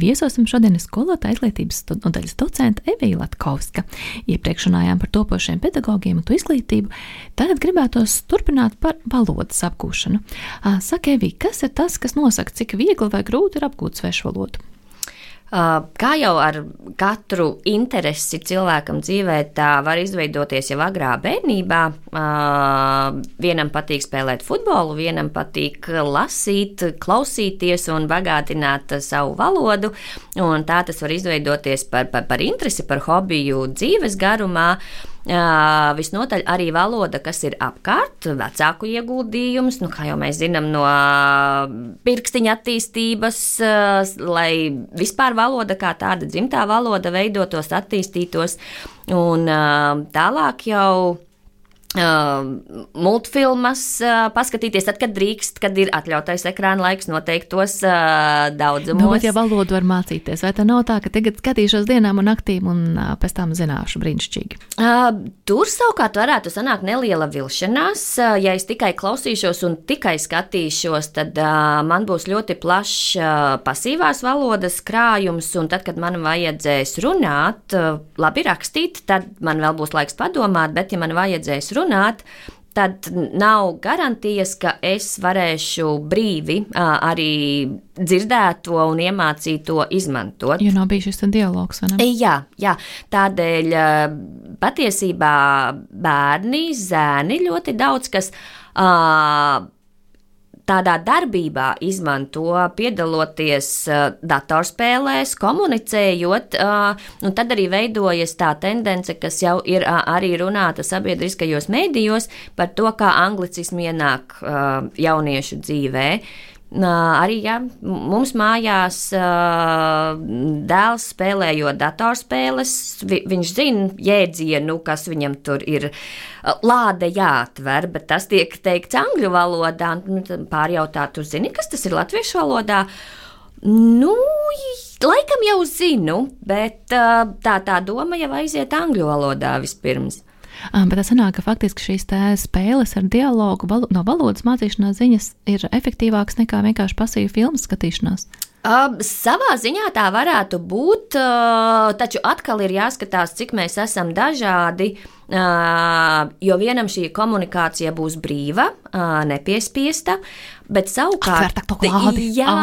Viesosim šodien skolotāja izglītības nodaļas docenta Evija Latkovska. Iepriekš runājām par topošiem pedagogiem un to izglītību. Tagad gribētos turpināt par valodas apgūšanu. Saka, Evija, kas ir tas, kas nosaka, cik viegli vai grūti ir apgūt svešu valodu? Kā jau ar katru interesi cilvēkam dzīvē, tā var izveidoties jau agrā bērnībā. Vienam patīk spēlēt futbolu, vienam patīk lasīt, klausīties un bagātināt savu valodu. Tā tas var izveidoties par, par, par interesi, par hobiju dzīves garumā. Visnotaļ arī valoda, kas ir apkārt, vecāku ieguldījums, nu, kā jau mēs zinām, no pirkstiņa attīstības, lai vispār valoda kā tāda dzimtā valoda veidotos, attīstītos, un tālāk jau Uh, multfilmas uh, paskatīties, tad, kad drīkst, kad ir atļautais ekrāna laiks noteiktos uh, daudzumos. Nu, bet, ja valodu var mācīties, vai tā nav tā, ka tagad skatīšos dienām un naktīm un uh, pēc tam zināšu brīnišķīgi? Uh, tur savukārt varētu sanākt neliela vilšanās. Uh, ja es tikai klausīšos un tikai skatīšos, tad uh, man būs ļoti plašs uh, pasīvās valodas krājums, un tad, kad man vajadzēs runāt, uh, labi rakstīt, tad man vēl būs laiks padomāt, bet ja man vajadzēs runāt, runāt, tad nav garantijas, ka es varēšu brīvi arī dzirdēto un iemācīto izmantot. Jo nav bijis šis dialogs, vai ne? Jā, jā. tādēļ patiesībā bērni, zēni ļoti daudz kas. Uh, tādā darbībā izmanto, piedaloties uh, datorspēlēs, komunicējot, uh, un tad arī veidojas tā tendence, kas jau ir uh, arī runāta sabiedriskajos mēdījos par to, kā anglicismi ienāk jauniešu dzīvē. Arī ja, mums mājās dēls spēlējot datorspēles, vi, viņš zina jēdzienu, kas viņam tur ir lāde jāatver, bet tas tiek teikts angļu valodā. Nu, pārjautāt, tu zini, kas tas ir latviešu valodā? Nu, laikam jau zinu, bet tā, tā doma jau aiziet angļu valodā vispirms. Bet tā sanāk, ka faktiski šīs spēles ar dialogu valo, no valodas mācīšanās ziņas ir efektīvākas nekā vienkārši pasīva filmu skatīšanās. Uh, savā ziņā tā varētu būt, uh, taču atkal ir jāskatās, cik mēs esam dažādi. Uh, jo vienam šī komunikācija būs brīva, uh, nepiespiesta, bet savukārt, klādi, jā,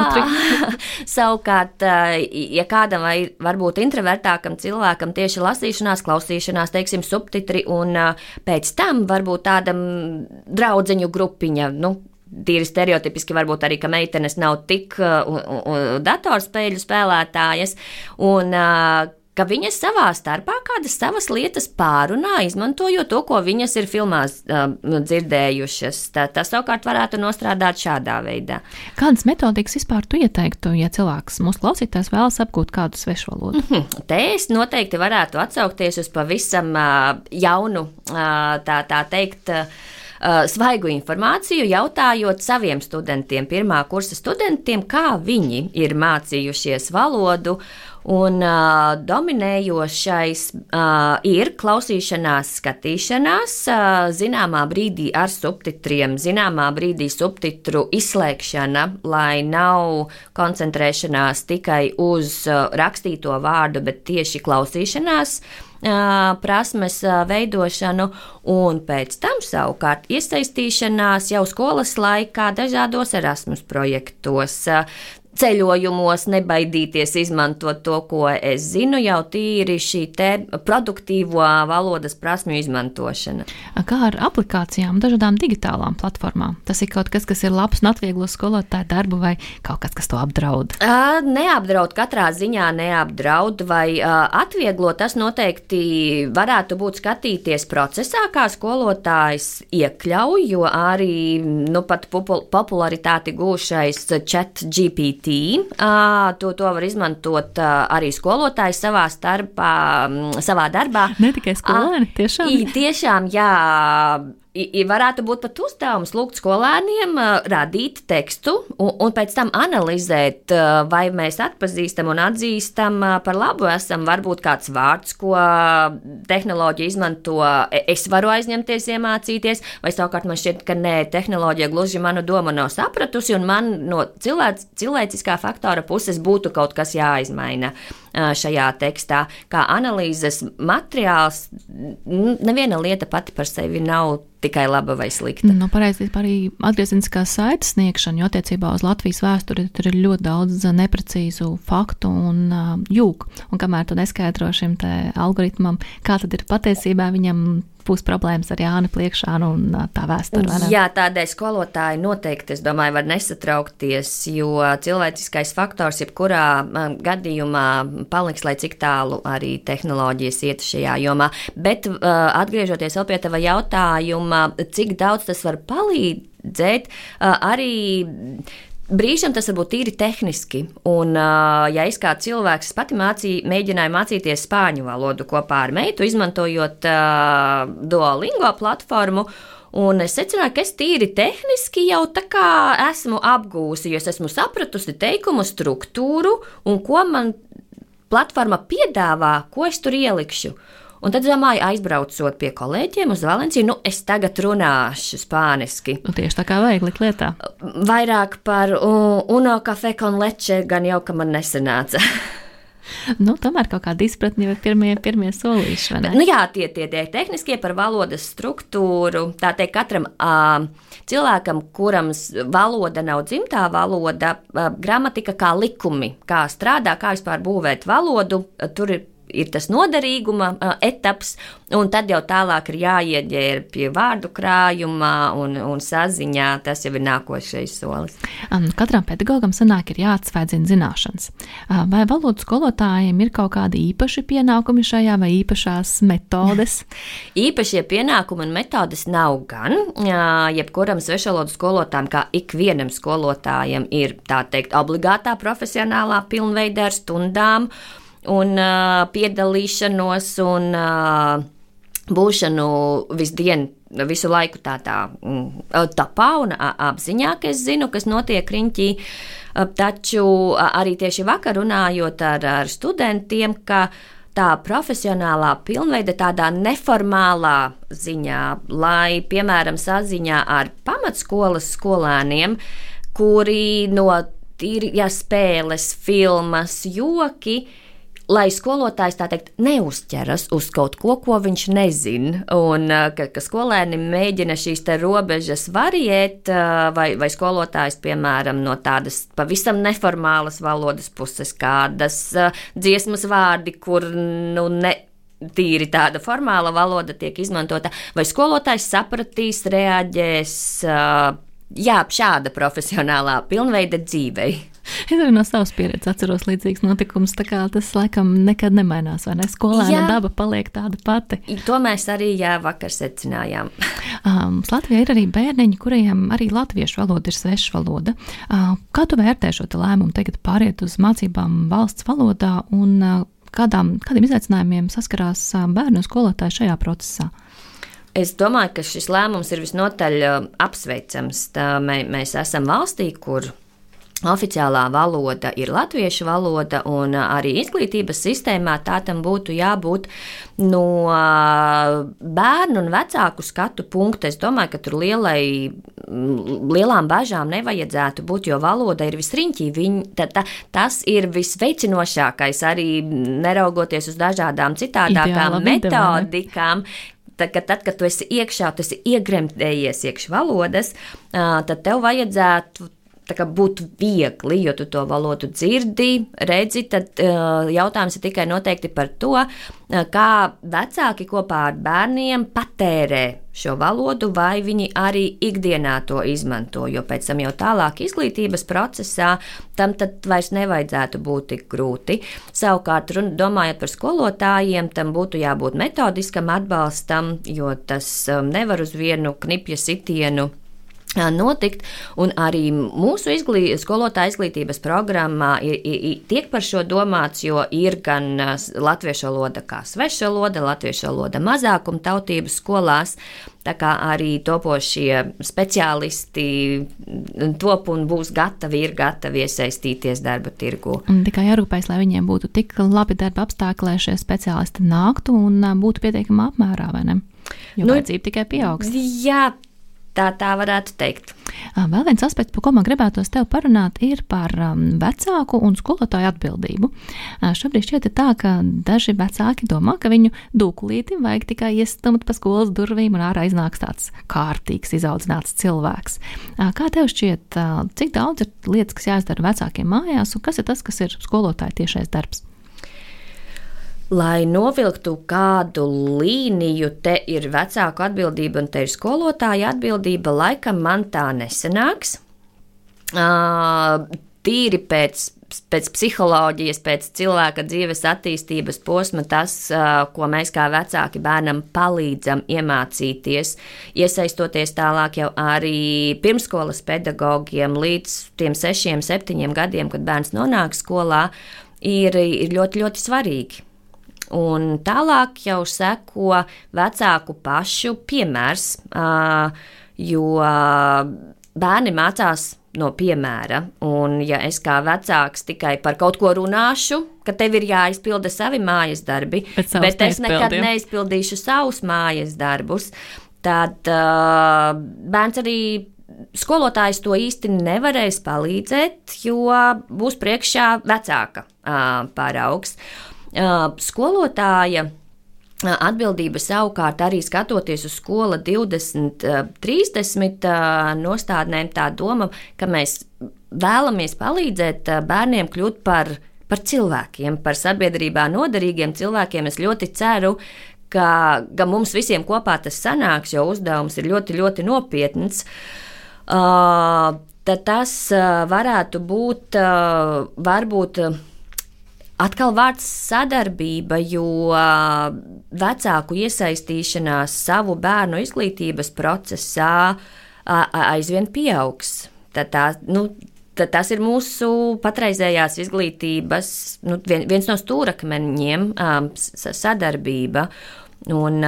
savukārt, uh, ja kādam vai varbūt introvertākam cilvēkam tieši lasīšanās, klausīšanās, teiksim, subtitri, un uh, pēc tam varbūt tādam draudzeņu grupiņa, nu, tīri stereotipiski varbūt arī, ka meitenes nav tik uh, datorspēļu spēlētājas. Un, uh, ka viņas savā starpā kādas savas lietas pārunā, izmantojot to, ko viņas ir filmās uh, dzirdējušas. Tā, tas savukārt varētu nostrādāt šādā veidā. Kādas metodikas vispār tu ieteiktu, ja cilvēks mūsu klausītājs vēlas apgūt kādu svešu valodu? Mm -hmm. Te es noteikti varētu atsaukties uz pavisam uh, jaunu, uh, tā, tā teikt, uh, svaigu informāciju, jautājot saviem studentiem, pirmā kursa studentiem, kā viņi ir mācījušies valodu Un uh, dominējošais uh, ir klausīšanās, skatīšanās, uh, zināmā brīdī ar subtitriem, zināmā brīdī subtitru izslēgšana, lai nav koncentrēšanās tikai uz uh, rakstīto vārdu, bet tieši klausīšanās prasmes veidošanu, un pēc tam savukārt iesaistīšanās jau skolas laikā dažādos Erasmus projektos ceļojumos nebaidīties izmantot to, ko es zinu, jau tīri šī te produktīvo valodas prasmju izmantošana. Kā ar aplikācijām, dažādām digitālām platformām? Tas ir kaut kas, kas ir labs un atvieglo skolotāju darbu, vai kaut kas, kas to apdraud? Neapdraud, katrā ziņā neapdraud, vai atvieglo tas noteikti varētu būt skatīties procesā, kā skolotājs iekļauj, jo arī nu, pat popularitāti gūšais chat GPT IT. To, to var izmantot arī skolotāji savā starpā, savā darbā. Ne tikai skolēni, tiešām. Tiešām, jā varētu būt pat uzdevums lūgt skolēniem radīt tekstu un, un pēc tam analizēt, vai mēs atpazīstam un atzīstam par labu esam. Varbūt kāds vārds, ko tehnoloģija izmanto, e, es varu aizņemties, iemācīties, vai savukārt man šķiet, ka nē, tehnoloģija gluži manu domu nav sapratusi, un man no cilvēc, cilvēciskā faktora puses būtu kaut kas jāizmaina šajā tekstā. Kā analīzes materiāls, neviena lieta pati par sevi nav tikai laba vai slikta. Nu, pareizi, arī atgriezeniskā saites sniegšana, jo attiecībā uz Latvijas vēsturi tur ir ļoti daudz neprecīzu faktu un uh, jūku. Un kamēr tu neskaidro šim algoritmam, kā tad ir patiesībā, viņam būs problēmas ar Jānu Pliekšānu un tā vēsturi. Jā, tādēļ skolotāji noteikti, es domāju, var nesatraukties, jo cilvēciskais faktors jebkurā gadījumā paliks, lai cik tālu arī tehnoloģijas iet šajā jomā. Bet atgriežoties vēl pie tava jautājuma, cik daudz tas var palīdzēt, arī Brīžam tas var būt tīri tehniski, un, ja es kā cilvēks pati mācīju, mēģināju mācīties spāņu valodu kopā ar meitu, izmantojot uh, Duolingo platformu, un es secināju, ka es tīri tehniski jau tā kā esmu apgūsi, jo es esmu sapratusi teikumu struktūru un ko man platforma piedāvā, ko es tur ielikšu. Un tad domāju, aizbraucot pie kolēģiem uz Valenciju, nu es tagad runāšu spāniski. Nu, tieši tā kā vajag likt lietā. Vairāk par uno kafē con leche gan jau, ka man nesanāca. nu, tomēr kaut kāda izpratne jau ir pirmie, pirmie solīši. Nu, jā, tie, tie, tie tehniskie par valodas struktūru. Tā teikt, katram uh, cilvēkam, kuram valoda nav dzimtā valoda, uh, gramatika kā likumi, kā strādā, kā vispār būvēt valodu, uh, tur ir ir tas noderīguma uh, etaps, un tad jau tālāk ir jāieģērbj vārdu krājumā un, un saziņā. Tas jau ir nākošais solis. Katram pedagogam sanāk ir jāatsvaidzina zināšanas. Uh, vai valodas skolotājiem ir kaut kādi īpaši pienākumi šajā vai īpašās metodes? Īpašie pienākumi un metodes nav gan. Uh, jebkuram svešvalodu skolotājam, kā ikvienam skolotājam, ir tā teikt obligātā profesionālā pilnveida ar stundām un uh, piedalīšanos un uh, būšanu visdien, visu laiku tā tā mm, tapā un apziņā, ka es zinu, kas notiek riņķī. Taču arī tieši vakar runājot ar, ar studentiem, ka tā profesionālā pilnveida tādā neformālā ziņā, lai, piemēram, saziņā ar pamatskolas skolēniem, kuri no tīri ja, spēles, filmas, joki, uh, lai skolotājs tā teikt neuzķeras uz kaut ko, ko viņš nezina, un ka, ka skolēni mēģina šīs robežas variēt, vai, vai skolotājs, piemēram, no tādas pavisam neformālas valodas puses, kādas dziesmas vārdi, kur nu ne tīri tāda formāla valoda tiek izmantota, vai skolotājs sapratīs, reaģēs. Jā, šāda profesionālā pilnveida dzīvei. Es arī no savas pieredzes atceros līdzīgus notikumus. Tas laikam nekad nemainās, vai ne? Skolēna daba paliek tāda pati. To mēs arī jā, vakar secinājām. um, Latvijā ir arī bērniņi, kuriem arī latviešu valoda ir sveša valoda. Uh, kā tu vērtē šo lēmumu tagad pāriet uz mācībām valsts valodā un uh, kādām, kādiem izaicinājumiem saskarās bērnu skolotāji šajā procesā? Es domāju, ka šis lēmums ir visnotaļ apsveicams. Tā mē, mēs esam valstī, kur Oficiālā valoda ir latviešu valoda, un arī izglītības sistēmā tā tam būtu jābūt no bērnu un vecāku skatu punkta. Es domāju, ka tur lielai, lielām bažām nevajadzētu būt, jo valoda ir visriņķī. Viņ, ta, ta, tas ir visveicinošākais, arī neraugoties uz dažādām citādākām Ideāla metodikām, tad, kad, tad, kad tu esi iekšā, tu esi iegremdējies iekšā valodas, tad tev vajadzētu būtu viegli, jo tu to valodu dzirdi, redzi, tad uh, jautājums ir tikai noteikti par to, uh, kā vecāki kopā ar bērniem patērē šo valodu, vai viņi arī ikdienā to izmanto. Jo pēc tam jau tālāk izglītības procesā tam vairs nevajadzētu būt tik grūti. Savukārt, domājot par skolotājiem, tam būtu jābūt metodiskam atbalstam, jo tas um, nevar uz vienu knipja sitienu notikt. Un arī mūsu izglī, skolotāja izglītības programmā ir, ir, tiek par šo domāts, jo ir gan latviešu valoda kā sveša valoda, latviešu valoda mazākuma tautības skolās. Tā kā arī topošie speciālisti top un būs gatavi, ir gatavi iesaistīties darba tirgu. Un tikai jārūpējas, lai viņiem būtu tik labi darba apstākļi, lai šie speciālisti nāktu un būtu pietiekamā apmērā, vai ne? Jo nu, vajadzība tikai pieaugs. Jā, Tā, tā varētu teikt. Vēl viens aspekts, par ko man gribētos tev parunāt, ir par vecāku un skolotāju atbildību. Šobrīd šķiet tā, ka daži vecāki domā, ka viņu dūkulīti vajag tikai iestumt pa skolas durvīm un ārā iznāks tāds kārtīgs, izaudzināts cilvēks. Kā tev šķiet, cik daudz ir lietas, kas jāizdara vecākiem mājās, un kas ir tas, kas ir skolotāja tiešais darbs? Lai novilktu kādu līniju, te ir vecāku atbildība un te ir skolotāja atbildība, laikam man tā nesanāks. Tīri pēc, pēc psiholoģijas, pēc cilvēka dzīves attīstības posma, tas, ko mēs kā vecāki bērnam palīdzam iemācīties, iesaistoties tālāk jau arī pirmskolas pedagogiem līdz tiem sešiem, septiņiem gadiem, kad bērns nonāk skolā, ir, ir ļoti, ļoti svarīgi. Un tālāk jau seko vecāku pašu piemērs, jo bērni mācās no piemēra. Un, ja es kā vecāks tikai par kaut ko runāšu, ka tev ir jāizpilda savi mājas darbi, bet, bet es nekad neizpildīšu savus mājas darbus, tad uh, bērns arī. Skolotājs to īsti nevarēs palīdzēt, jo būs priekšā vecāka uh, paraugs. Uh, Skolotāja atbildība savukārt arī skatoties uz skola 2030 nostādnēm, tā doma, ka mēs vēlamies palīdzēt bērniem kļūt par, par cilvēkiem, par sabiedrībā noderīgiem cilvēkiem. Es ļoti ceru, ka, ka mums visiem kopā tas sanāks, jo uzdevums ir ļoti, ļoti nopietns. Uh, tad tas varētu būt varbūt Atkal vārds sadarbība, jo vecāku iesaistīšanās savu bērnu izglītības procesā aizvien pieaugs. Tad tā, nu, tad tas ir mūsu patreizējās izglītības nu, viens no stūrakmeņiem - sadarbība. Un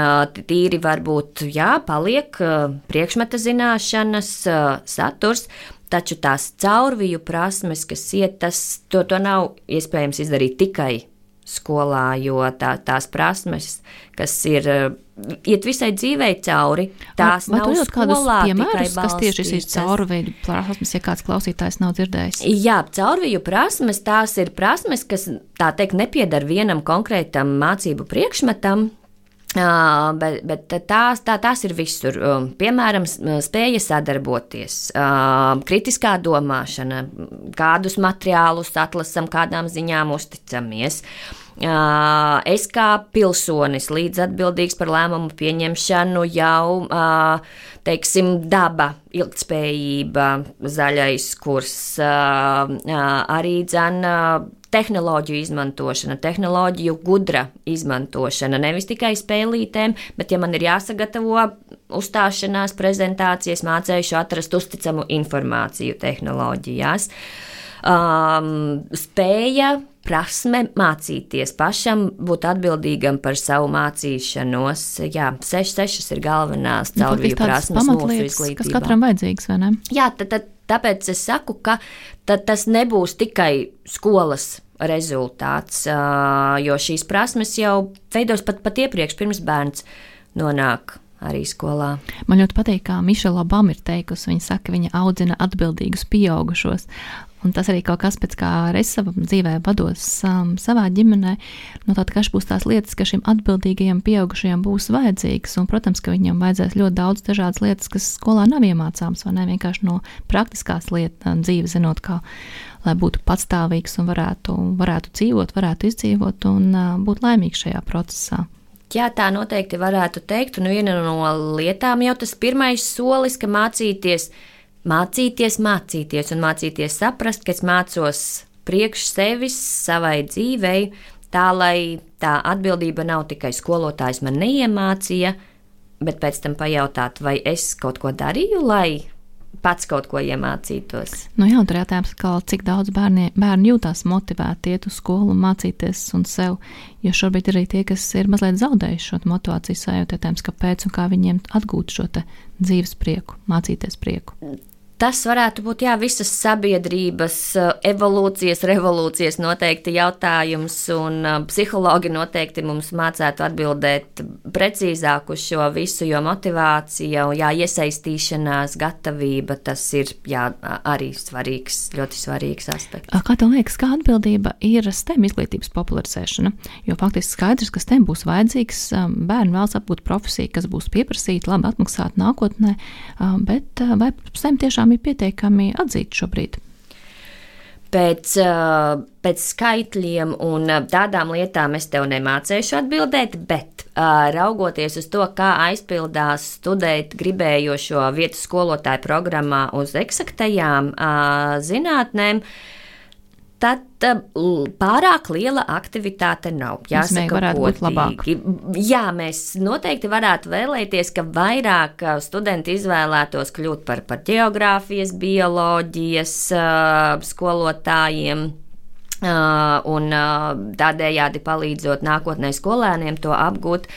tīri varbūt jā, paliek priekšmeta zināšanas, saturs, Taču tās caurviju prasmes, kas iet, tas, to, to nav iespējams izdarīt tikai skolā, jo tā, tās prasmes, kas ir iet visai dzīvei cauri, tās Vai nav skolā piemērus, kas tieši šīs caurviju prasmes, ja kāds klausītājs nav dzirdējis? Jā, caurviju prasmes, tās ir prasmes, kas, tā teikt, nepiedar vienam konkrētam mācību priekšmetam, Uh, bet bet tās, tā, tās ir visur. Um, piemēram, spēja sadarboties, uh, kritiskā domāšana, kādus materiālus atlasam, kādām ziņām uzticamies. Uh, es kā pilsonis līdz atbildīgs par lēmumu pieņemšanu jau, teiksim, daba, ilgtspējība, zaļais kurs, arī dzēna tehnoloģiju izmantošana, tehnoloģiju gudra izmantošana, nevis tikai spēlītēm, bet, ja man ir jāsagatavo uzstāšanās, prezentācijas, mācējuši atrast uzticamu informāciju tehnoloģijās. Um, spēja, prasme mācīties pašam, būt atbildīgam par savu mācīšanos. Jā, sešas, sešas ir galvenās Nu, caurvīju prasmes mūsu izglītībā. Kas katram vajadzīgs, vai ne? Jā, tad, tad, tāpēc es saku, ka tas nebūs tikai skolas rezultāts, jo šīs prasmes jau veidos pat, pat iepriekš, pirms bērns nonāk arī skolā. Man ļoti patīk, kā Mišela Obama ir teikusi. Viņa saka, ka viņa audzina atbildīgus pieaugušos. Un tas arī kaut kas, pēc kā es savā dzīvē vados um, savā ģimenē. Nu, tad, kas būs tās lietas, ka šim atbildīgajam pieaugušajam būs vajadzīgs. Un, protams, ka viņam vajadzēs ļoti daudz dažādas lietas, kas skolā nav iemācāmas, vai ne vienkārši no praktiskās lietas dzīves, zinot, kā lai būtu patstāvīgs un varētu, varētu dzīvot, varētu izdzīvot un uh, būt laimīgs šajā procesā. Jā, tā noteikti varētu teikt. Un viena no lietām jau tas pirmais solis, ka mācīties, mācīties, mācīties un mācīties saprast, ka es mācos priekš sevis, savai dzīvei, tā lai tā atbildība nav tikai skolotājs man neiemācīja, bet pēc tam pajautāt, vai es kaut ko darīju, lai pats kaut ko iemācītos. Nu jā, tur jātājums, cik daudz bērni, bērni jūtās motivēti iet uz skolu un mācīties un sev, jo šobrīd arī tie, kas ir mazliet zaudējuši šo motivāciju sajūtu, jautājums, kāpēc un kā viņiem atgūt šo dzīves prieku, mācīties prieku tas varētu būt jā, visas sabiedrības eh, evolūcijas, revolūcijas noteikti jautājums, un eh, psihologi noteikti mums mācētu atbildēt precīzāk uz šo visu, jo motivācija, jā, iesaistīšanās, gatavība, tas ir jā, arī svarīgs, ļoti svarīgs aspekts. Kā tev liekas, kā atbildība ir STEM izglītības popularizēšana? Jo faktiski skaidrs, ka STEM būs vajadzīgs, bērni vēlas apgūt profesiju, kas būs pieprasīta, labi atmaksāta nākotnē, bet vai STEM tiešām tiešām ir pietiekami atzīti šobrīd? Pēc, pēc skaitļiem un tādām lietām es tev nemācīšu atbildēt, bet raugoties uz to, kā aizpildās studēt gribējošo vietu skolotāju programmā uz eksaktajām zinātnēm, tad pārāk liela aktivitāte nav. Jāsaka, varētu būt labāk. Jā, mēs noteikti varētu vēlēties, ka vairāk studenti izvēlētos kļūt par, par geogrāfijas, bioloģijas skolotājiem. Uh, un tādējādi palīdzot nākotnē skolēniem to apgūt.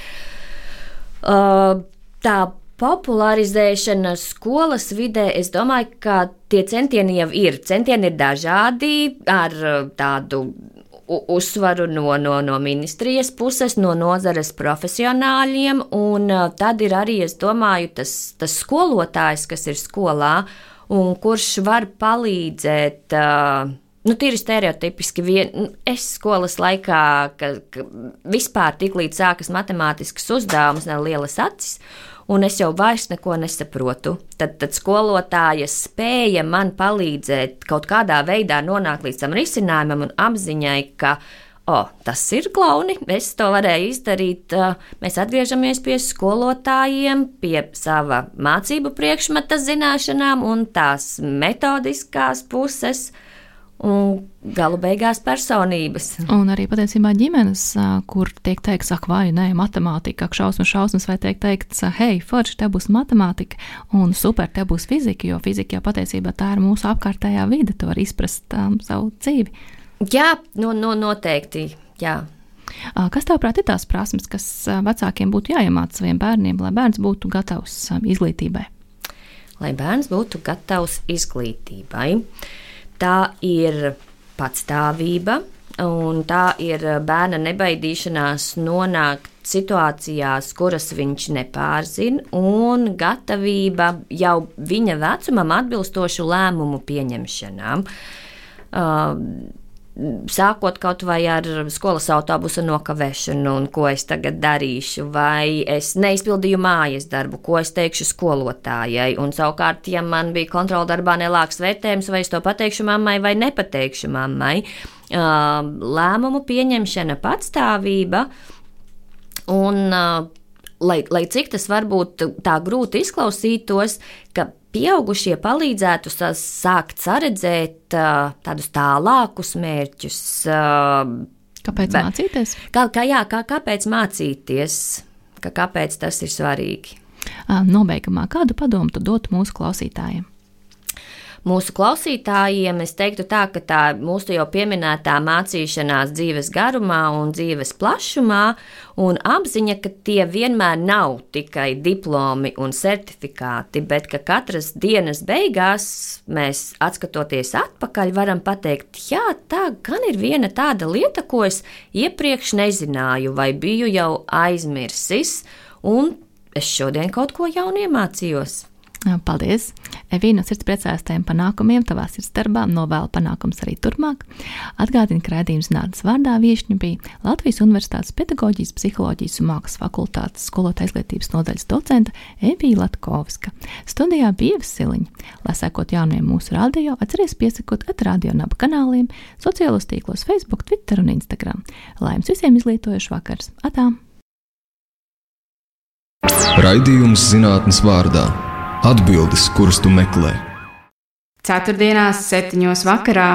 Tā popularizēšana skolas vidē, es domāju, ka tie centieni jau ir. Centieni ir dažādi, ar uh, tādu uzsvaru no, no, no ministrijas puses, no nozares profesionāļiem, un uh, tad ir arī, es domāju, tas, tas skolotājs, kas ir skolā, un kurš var palīdzēt. Uh, Nu, tīri stereotipiski, vien, nu, es skolas laikā, ka, ka vispār tik līdz sākas matemātiskas uzdevumus, ne lielas acis, un es jau vairs neko nesaprotu. Tad, tad skolotāja spēja man palīdzēt kaut kādā veidā nonākt līdz tam risinājumam un apziņai, ka oh, tas ir klauni, es to varēju izdarīt. Mēs atgriežamies pie skolotājiem, pie sava mācību priekšmeta zināšanām un tās metodiskās puses un galu beigās personības. Un arī patiesībā ģimenes, kur tiek teikts, ak, vai nē, matemātika, ak, šausmas, šausmas, vai tiek teikts, hei, forši, te būs matemātika, un super, te būs fizika, jo fizika jau patiesībā tā ir mūsu apkārtējā vide, to var izprast um, savu dzīvi. Jā, no, no noteikti, jā. Kas tavuprāt ir tās prasmes, kas vecākiem būtu jāiemāca saviem bērniem, lai bērns būtu gatavs izglītībai? Lai bērns būtu gatavs izglītībai. Uh, tā ir patstāvība, un tā ir bērna nebaidīšanās nonākt situācijās, kuras viņš nepārzina, un gatavība jau viņa vecumam atbilstošu lēmumu pieņemšanām. Uh, sākot kaut vai ar skolas autobusa nokavēšanu, un ko es tagad darīšu, vai es neizpildīju mājas darbu, ko es teikšu skolotājai. Un savukārt, ja man bija kontrola darbā nelāks vērtējums, vai es to pateikšu mammai vai nepateikšu mammai, lēmumu pieņemšana, patstāvība un lai, lai cik tas varbūt tā grūti izklausītos, ka pieaugušie palīdzētu sākt saredzēt tādus tālākus mērķus. Kāpēc bet, mācīties? Kā, kā, jā, kā, kāpēc mācīties? Ka kāpēc tas ir svarīgi? Nobeigumā kādu padomu tu dotu mūsu klausītājiem? Mūsu klausītājiem es teiktu tā, ka tā mūsu jau pieminētā mācīšanās dzīves garumā un dzīves plašumā un apziņa, ka tie vienmēr nav tikai diplomi un certifikāti, bet ka katras dienas beigās mēs, atskatoties atpakaļ, varam pateikt, jā, tā gan ir viena tāda lieta, ko es iepriekš nezināju vai biju jau aizmirsis, un es šodien kaut ko jaunu iemācījos. Paldies! Evīna, no sirds priecājas tiem panākumiem, tavā sirds darbā, novēlu panākums arī turpmāk. Atgādina, ka redzījums nādas vārdā viešņa bija Latvijas Universitātes pedagoģijas, psiholoģijas un mākslas fakultātes skolotāja izglītības nodaļas docenta Evija Latkovska. Studijā bija Vasiliņa. Lai sekot jauniem mūsu radio, atceries piesakot at radio naba kanāliem, sociālos tīklos Facebook, Twitter un Instagram. Lai jums visiem izglītojuši vakars! Atā! Raidījums zinātnes vārdā Atbildes, kuras tu meklē. Ceturtdienās, septiņos vakarā